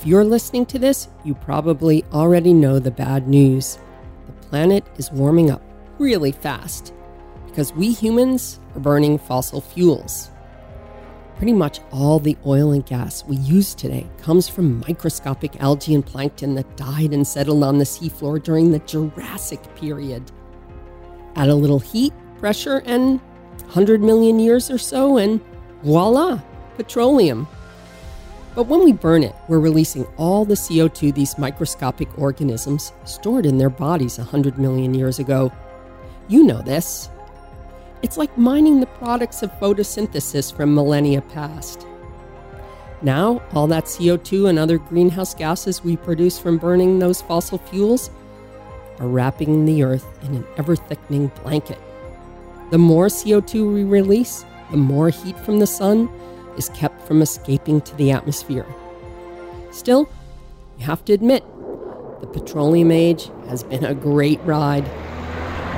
If you're listening to this, you probably already know the bad news. The planet is warming up really fast because we humans are burning fossil fuels. Pretty much all the oil and gas we use today comes from microscopic algae and plankton that died and settled on the seafloor during the Jurassic period. Add a little heat, pressure, and 100 million years or so, and voila, petroleum. But when we burn it, we're releasing all the CO2 these microscopic organisms stored in their bodies 100 million years ago. You know this. It's like mining the products of photosynthesis from millennia past. Now, all that CO2 and other greenhouse gases we produce from burning those fossil fuels are wrapping the Earth in an ever thickening blanket. The more CO2 we release, the more heat from the sun is kept from escaping to the atmosphere. Still, you have to admit, the petroleum age has been a great ride.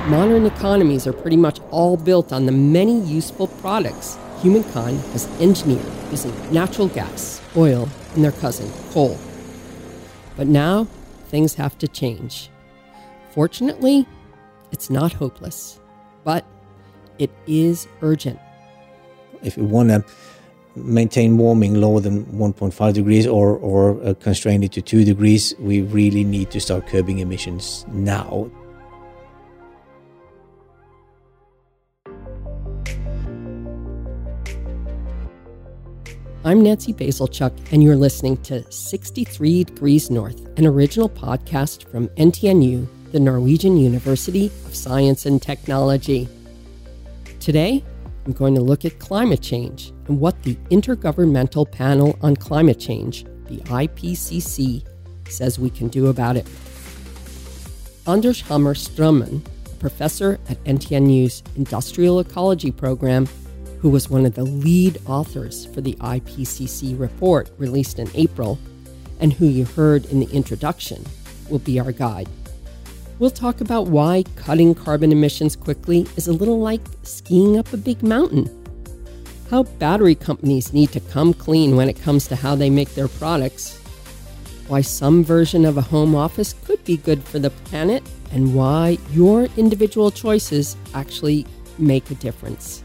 Modern economies are pretty much all built on the many useful products humankind has engineered using natural gas, oil, and their cousin, coal. But now, things have to change. Fortunately, it's not hopeless, but it is urgent. If we want to maintain warming lower than 1.5 degrees or, or uh, constrain it to 2 degrees, we really need to start curbing emissions now. I'm Nancy Bazilchuk, and you're listening to 63 Degrees North, an original podcast from NTNU, the Norwegian University of Science and Technology. Today, I'm going to look at climate change and what the Intergovernmental Panel on Climate Change, the IPCC, says we can do about it. Anders Hammer Strømman, a professor at NTNU's Industrial Ecology program, who was one of the lead authors for the IPCC report released in April, and who you heard in the introduction, will be our guide. We'll talk about why cutting carbon emissions quickly is a little like skiing up a big mountain. How battery companies need to come clean when it comes to how they make their products. Why some version of a home office could be good for the planet, and why your individual choices actually make a difference.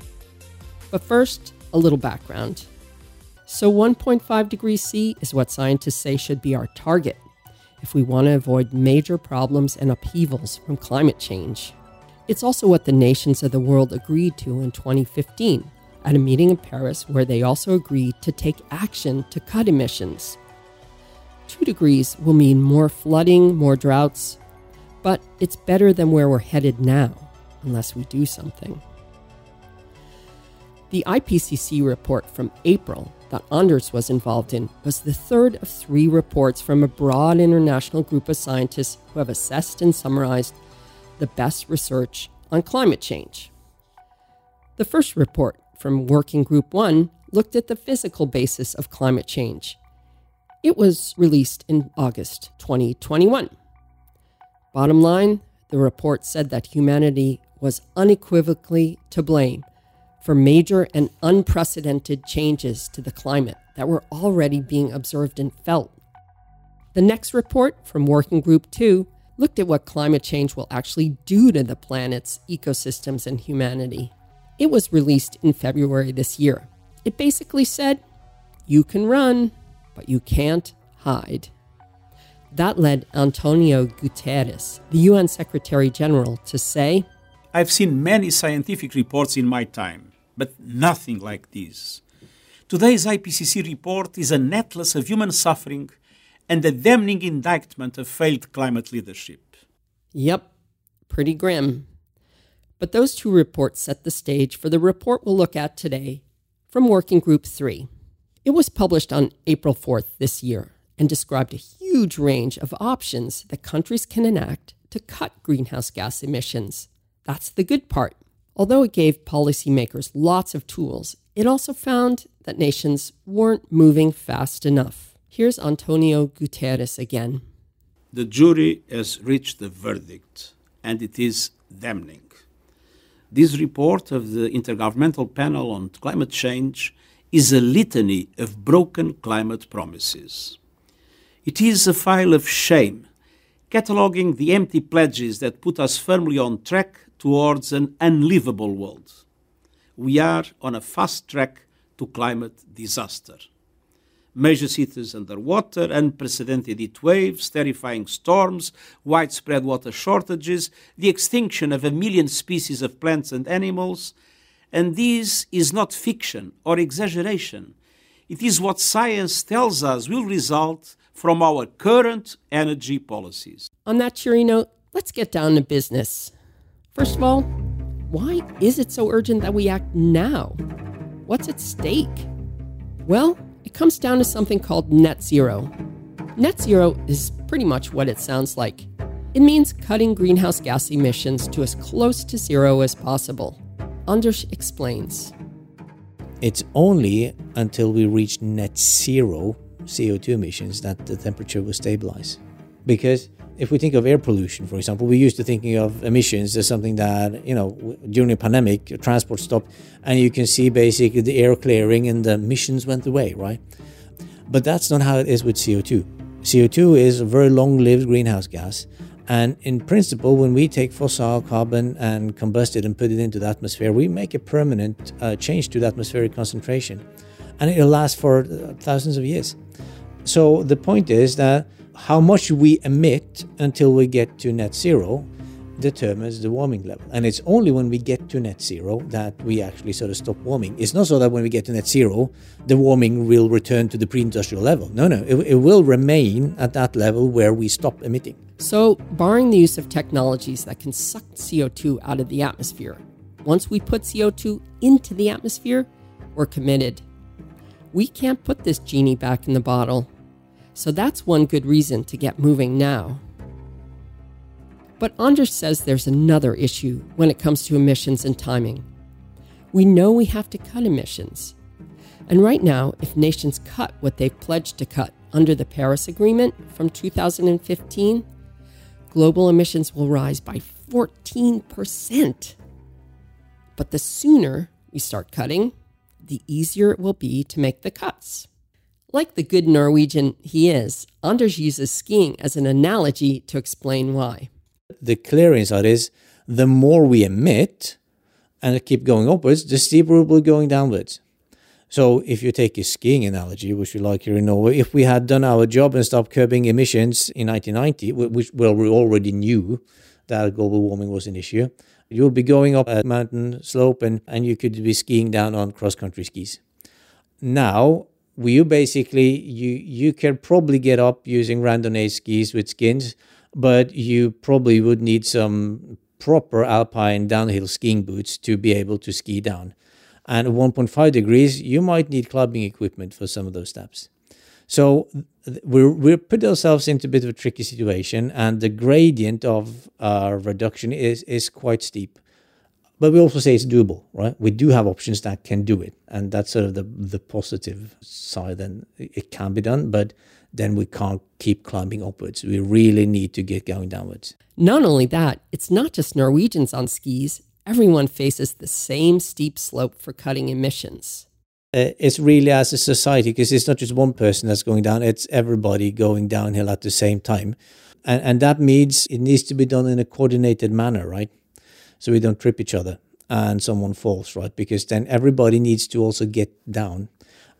But first, a little background. So, 1.5 degrees C is what scientists say should be our target if we want to avoid major problems and upheavals from climate change. It's also what the nations of the world agreed to in 2015 at a meeting in Paris where they also agreed to take action to cut emissions. 2 degrees will mean more flooding, more droughts, but it's better than where we're headed now, unless we do something. The IPCC report from April that Anders was involved in was the third of three reports from a broad international group of scientists who have assessed and summarized the best research on climate change. The first report from Working Group 1 looked at the physical basis of climate change. It was released in August 2021. Bottom line, the report said that humanity was unequivocally to blame for major and unprecedented changes to the climate that were already being observed and felt. The next report from Working Group 2 looked at what climate change will actually do to the planet's ecosystems and humanity. It was released in February this year. It basically said, you can run, but you can't hide. That led Antonio Guterres, the UN Secretary General, to say, I've seen many scientific reports in my time but nothing like this. Today's IPCC report is an atlas of human suffering and a damning indictment of failed climate leadership. Yep, pretty grim. But those two reports set the stage for the report we'll look at today from Working Group 3. It was published on April 4th this year and described a huge range of options that countries can enact to cut greenhouse gas emissions. That's the good part. Although it gave policymakers lots of tools, it also found that nations weren't moving fast enough. Here's Antonio Guterres again. The jury has reached a verdict, and it is damning. This report of the Intergovernmental Panel on Climate Change is a litany of broken climate promises. It is a file of shame, cataloguing the empty pledges that put us firmly on track towards an unlivable world. We are on a fast track to climate disaster. Major cities underwater, unprecedented heat waves, terrifying storms, widespread water shortages, the extinction of a million species of plants and animals. And this is not fiction or exaggeration. It is what science tells us will result from our current energy policies. On that cheery note, let's get down to business. First of all, why is it so urgent that we act now? What's at stake? Well, it comes down to something called net zero. Net zero is pretty much what it sounds like. It means cutting greenhouse gas emissions to as close to zero as possible. Anders explains. It's only until we reach net zero CO2 emissions that the temperature will stabilize. Because if we think of air pollution, for example, we're used to thinking of emissions as something that, you know, during a pandemic, transport stopped, and you can see basically the air clearing and the emissions went away, right? But that's not how it is with CO2. CO2 is a very long lived greenhouse gas. And in principle, when we take fossil carbon and combust it and put it into the atmosphere, we make a permanent uh, change to the atmospheric concentration. And it'll last for uh, thousands of years. So the point is that how much we emit until we get to net zero determines the warming level. And it's only when we get to net zero that we actually sort of stop warming. It's not so that when we get to net zero, the warming will return to the pre industrial level. No, no, it, it, will remain at that level where we stop emitting. So, barring the use of technologies that can suck CO2 out of the atmosphere, once we put CO2 into the atmosphere, we're committed. We can't put this genie back in the bottle. So, that's one good reason to get moving now. But Anders says there's another issue when it comes to emissions and timing. We know we have to cut emissions. And right now, if nations cut what they've pledged to cut under the Paris Agreement from 2015, global emissions will rise by 14%. But the sooner we start cutting, the easier it will be to make the cuts. Like the good Norwegian he is, Anders uses skiing as an analogy to explain why the clear insight is the more we emit and keep going upwards, the steeper we're going downwards. So if you take a skiing analogy, which we like here in Norway, if we had done our job and stopped curbing emissions in 1990, which well we already knew that global warming was an issue, you would be going up a mountain slope and, and you could be skiing down on cross country skis. Now you basically you you can probably get up using randonnée skis with skins but you probably would need some proper alpine downhill skiing boots to be able to ski down. And at 1.5 degrees, you might need clubbing equipment for some of those steps. So we're, we're put ourselves into a bit of a tricky situation, and the gradient of our reduction is, is quite steep. But we also say it's doable, right? We do have options that can do it, and that's sort of the the positive side. And it can be done, but then we can't keep climbing upwards. We really need to get going downwards. Not only that, it's not just Norwegians on skis. Everyone faces the same steep slope for cutting emissions. Uh, it's really as a society because it's not just one person that's going down, it's everybody going downhill at the same time. And, and that means it needs to be done in a coordinated manner, right? So we don't trip each other and someone falls, right? Because then everybody needs to also get down.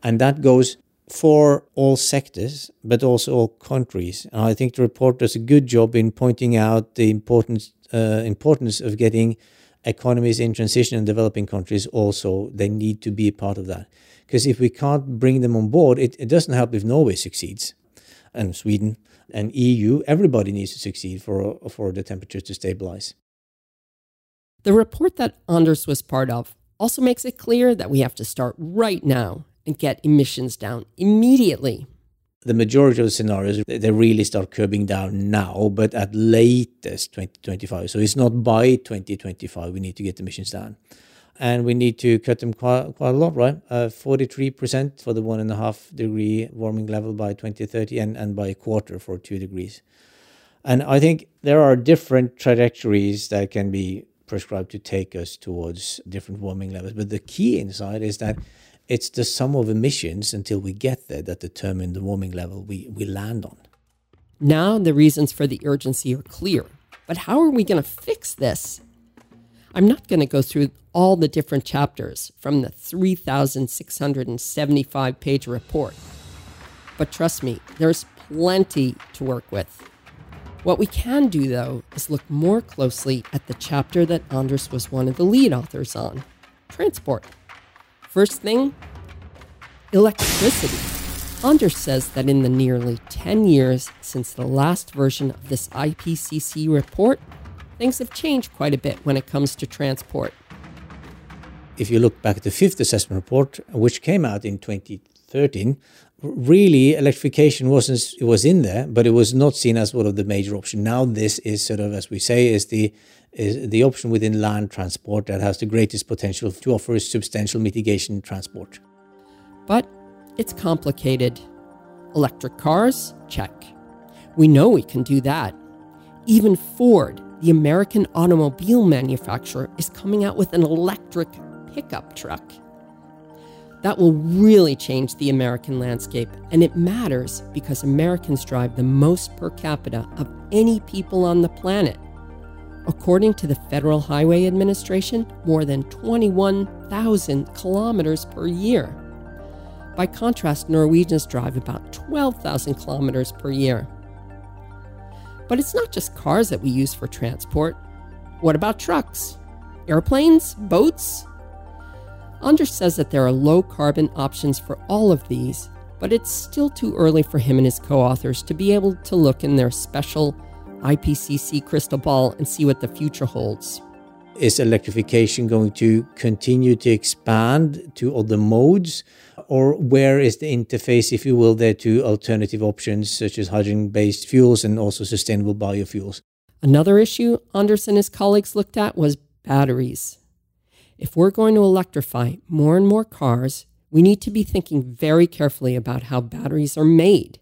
And that goes for all sectors, but also all countries. And I think the report does a good job in pointing out the importance uh, importance of getting economies in transition and developing countries also they need to be a part of that because if we can't bring them on board it, it doesn't help if norway succeeds and sweden and eu everybody needs to succeed for for the temperature to stabilize the report that anders was part of also makes it clear that we have to start right now and get emissions down immediately. The majority of scenarios, they really start curbing down now, but at latest 2025. So it's not by 2025 we need to get emissions down. And we need to cut them quite, quite a lot, right? Uh, 43% for the one and a half degree warming level by 2030 and, and by a quarter for two degrees. And I think there are different trajectories that can be prescribed to take us towards different warming levels. But the key insight is that it's the sum of emissions until we get there that determine the warming level we, we land on. Now the reasons for the urgency are clear. But how are we going to fix this? I'm not going to go through all the different chapters from the 3,675 page report. But trust me, there's plenty to work with. What we can do, though, is look more closely at the chapter that Anders was one of the lead authors on transport. First thing, electricity. Anders says that in the nearly 10 years since the last version of this IPCC report, things have changed quite a bit when it comes to transport. If you look back at the fifth assessment report, which came out in 2013, really electrification wasn't it was in there, but it was not seen as one of the major options. Now this is sort of, as we say, is the is the option within land transport that has the greatest potential to offer substantial mitigation transport. But it's complicated. Electric cars? Check. We know we can do that. Even Ford, the American automobile manufacturer, is coming out with an electric pickup truck. That will really change the American landscape, and it matters because Americans drive the most per capita of any people on the planet. According to the Federal Highway Administration, more than 21,000 kilometers per year. By contrast, Norwegians drive about 12,000 kilometers per year. But it's not just cars that we use for transport. What about trucks? Airplanes? Boats? Anders says that there are low carbon options for all of these, but it's still too early for him and his co authors to be able to look in their special IPCC crystal ball and see what the future holds. Is electrification going to continue to expand to other modes? Or where is the interface, if you will, there to alternative options such as hydrogen based fuels and also sustainable biofuels? Another issue Anders and his colleagues looked at was batteries. If we're going to electrify more and more cars, we need to be thinking very carefully about how batteries are made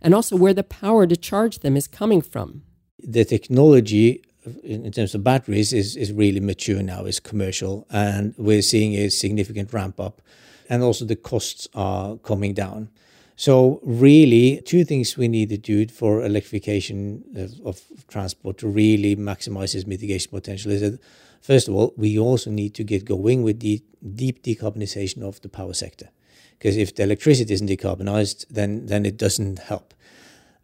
and also where the power to charge them is coming from. The technology in terms of batteries is, is really mature now, is commercial, and we're seeing a significant ramp up, and also the costs are coming down. So, really, two things we need to do for electrification of, of transport to really maximize its mitigation potential is that, first of all, we also need to get going with the deep decarbonization of the power sector. Because if the electricity isn't decarbonized, then, then it doesn't help.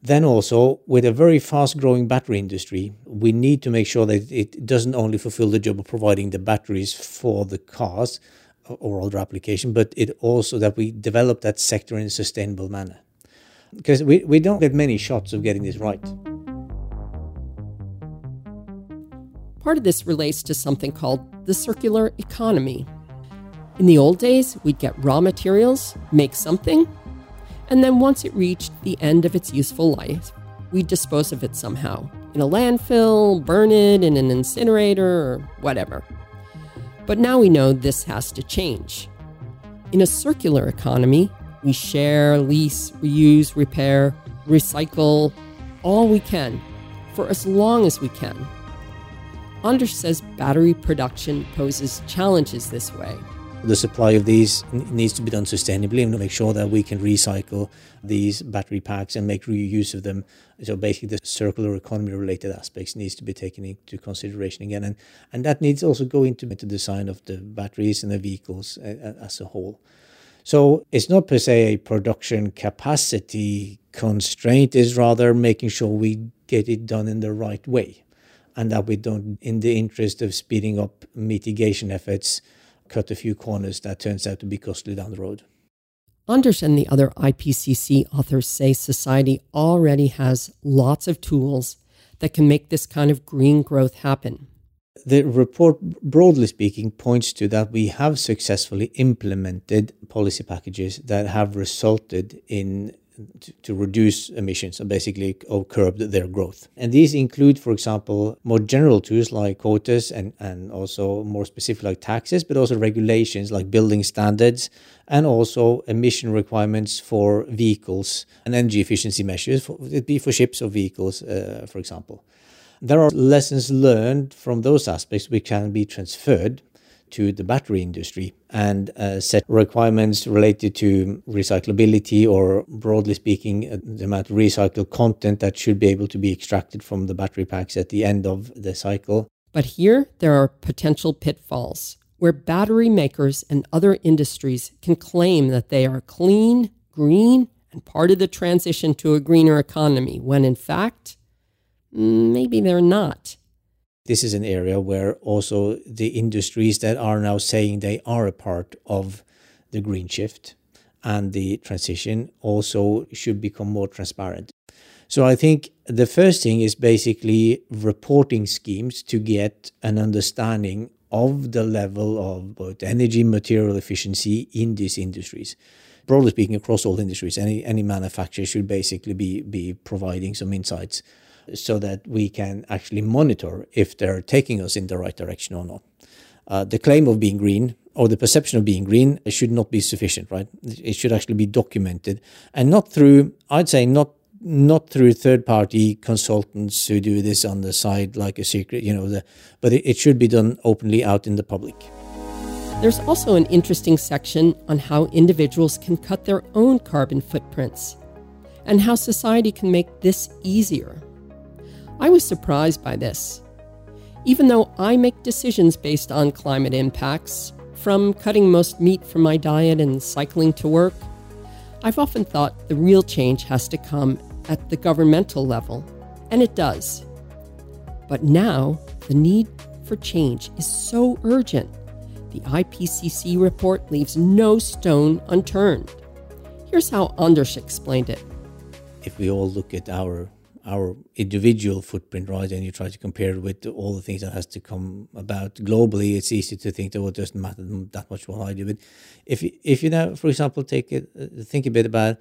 Then also, with a very fast growing battery industry, we need to make sure that it doesn't only fulfill the job of providing the batteries for the cars or other application, but it also that we develop that sector in a sustainable manner. Because we, we don't get many shots of getting this right. Part of this relates to something called the circular economy. In the old days, we'd get raw materials, make something, and then once it reached the end of its useful life, we'd dispose of it somehow in a landfill, burn it in an incinerator, or whatever. But now we know this has to change. In a circular economy, we share, lease, reuse, repair, recycle all we can for as long as we can. Anders says battery production poses challenges this way. The supply of these needs to be done sustainably and to make sure that we can recycle these battery packs and make reuse of them. So basically, the circular economy related aspects needs to be taken into consideration again, and and that needs also go into the design of the batteries and the vehicles uh, uh, as a whole. So it's not per se a production capacity constraint; is rather making sure we get it done in the right way, and that we don't, in the interest of speeding up mitigation efforts cut a few corners that turns out to be costly down the road. Anders and the other IPCC authors say society already has lots of tools that can make this kind of green growth happen. The report, broadly speaking, points to that we have successfully implemented policy packages that have resulted in to, to reduce emissions and basically curb their growth. And these include, for example, more general tools like quotas and, and also more specific like taxes, but also regulations like building standards and also emission requirements for vehicles and energy efficiency measures, for, it be for ships or vehicles, uh, for example. There are lessons learned from those aspects which can be transferred to the battery industry and uh, set requirements related to recyclability or, broadly speaking, uh, the amount of recycled content that should be able to be extracted from the battery packs at the end of the cycle. But here there are potential pitfalls where battery makers and other industries can claim that they are clean, green, and part of the transition to a greener economy, when in fact, maybe they're not. This is an area where also the industries that are now saying they are a part of the green shift and the transition also should become more transparent. So I think the first thing is basically reporting schemes to get an understanding of the level of both energy material efficiency in these industries. Broadly speaking, across all industries, any any manufacturer should basically be be providing some insights so that we can actually monitor if they're taking us in the right direction or not. Uh, the claim of being green or the perception of being green should not be sufficient, right? It should actually be documented and not through, I'd say, not not through third party consultants who do this on the side like a secret, you know, the, but it, it should be done openly out in the public. There's also an interesting section on how individuals can cut their own carbon footprints and how society can make this easier. I was surprised by this. Even though I make decisions based on climate impacts, from cutting most meat from my diet and cycling to work, I've often thought the real change has to come at the governmental level, and it does. But now, the need for change is so urgent. The IPCC report leaves no stone unturned. Here's how Anders explained it. If we all look at our our individual footprint, right? And you try to compare it with all the things that has to come about globally. It's easy to think that well, it doesn't matter that much what I do. But if you, if you now, for example, take it, uh, think a bit about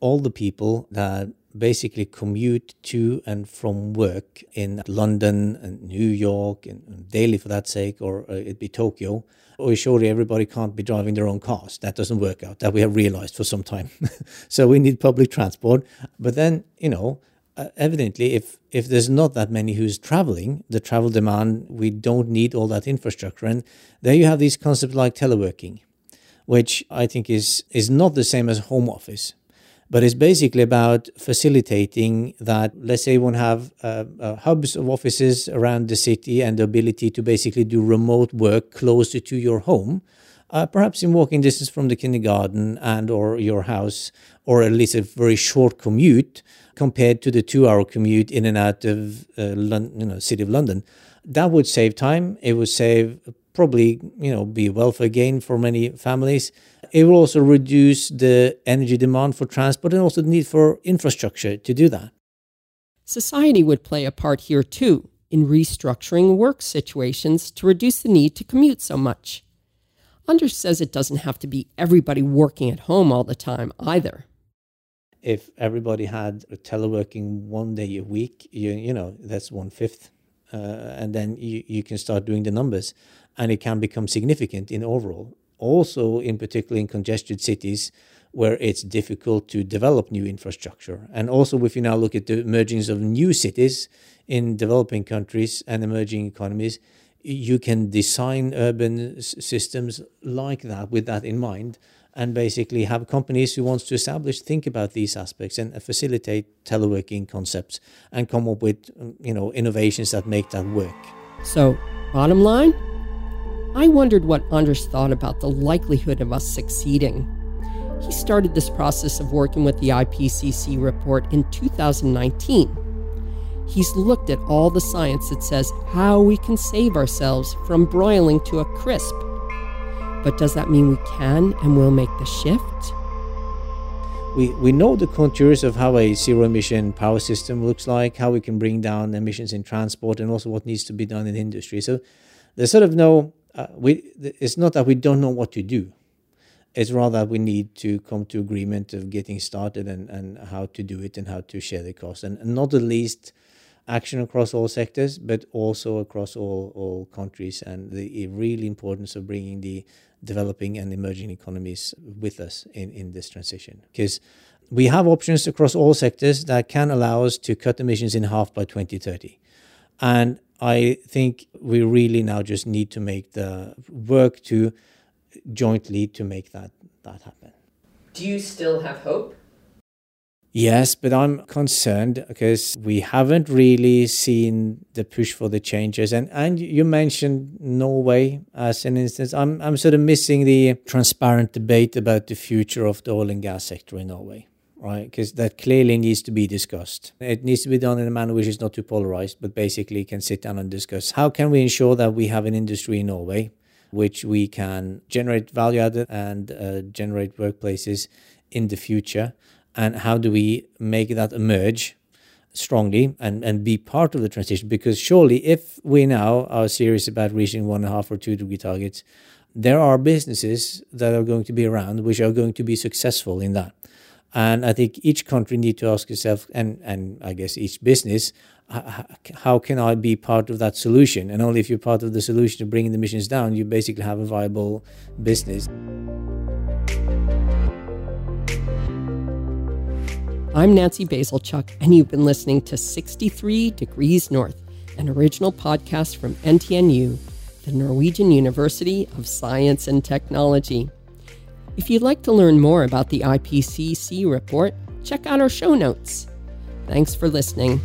all the people that basically commute to and from work in London and New York and daily for that sake, or uh, it be Tokyo. Or surely everybody can't be driving their own cars. That doesn't work out. That we have realized for some time. so we need public transport. But then, you know, uh, evidently, if if there's not that many who's traveling, the travel demand, we don't need all that infrastructure. And there you have these concepts like teleworking, which I think is is not the same as home office, but it's basically about facilitating that. Let's say one have uh, uh, hubs of offices around the city and the ability to basically do remote work closer to your home. Uh, perhaps in walking distance from the kindergarten and or your house or at least a very short commute compared to the two-hour commute in and out of uh, London, you know, city of London. That would save time. It would save probably, you know, be welfare gain for many families. It will also reduce the energy demand for transport and also the need for infrastructure to do that. Society would play a part here too in restructuring work situations to reduce the need to commute so much. Anders says it doesn't have to be everybody working at home all the time either if everybody had teleworking one day a week, you you know that's one fifth, uh, and then you you can start doing the numbers, and it can become significant in overall. Also, in particular in congested cities where it's difficult to develop new infrastructure, and also if you now look at the emergence of new cities in developing countries and emerging economies, you can design urban systems like that with that in mind and basically have companies who wants to establish think about these aspects and facilitate teleworking concepts and come up with mm, you know innovations that make that work. So bottom line i wondered what anders thought about the likelihood of us succeeding. He started this process of working with the ipcc report in 2019 he's looked at all the science that says how we can save ourselves from broiling to a crisp but does that mean we can and will make the shift? We, we know the contours of how a zero emission power system looks like, how we can bring down emissions in transport, and also what needs to be done in industry. So there's sort of no, uh, we, it's not that we don't know what to do. It's rather that we need to come to agreement of getting started and, and how to do it and how to share the cost. And, and not the least, action across all sectors, but also across all, all countries, and the real importance of bringing the developing and emerging economies with us in, in this transition. Because we have options across all sectors that can allow us to cut emissions in half by 2030. And I think we really now just need to make the work to jointly to make that that happen. Do you still have hope? Yes, but I'm concerned because we haven't really seen the push for the changes. And and you mentioned Norway as an instance. I'm I'm sort of missing the transparent debate about the future of the oil and gas sector in Norway, right? Because that clearly needs to be discussed. It needs to be done in a manner which is not too polarized, but basically can sit down and discuss how can we ensure that we have an industry in Norway which we can generate value added and uh, generate workplaces in the future and how do we make that emerge strongly and, and be part of the transition? Because surely, if we now are serious about reaching one and a half or two degree targets, there are businesses that are going to be around which are going to be successful in that. And I think each country need to ask itself, and, and I guess each business, how can I be part of that solution? And only if you're part of the solution of bringing the emissions down, you basically have a viable business. I'm Nancy Bazilchuk, and you've been listening to 63 Degrees North, an original podcast from NTNU, the Norwegian University of Science and Technology. If you'd like to learn more about the IPCC report, check out our show notes. Thanks for listening.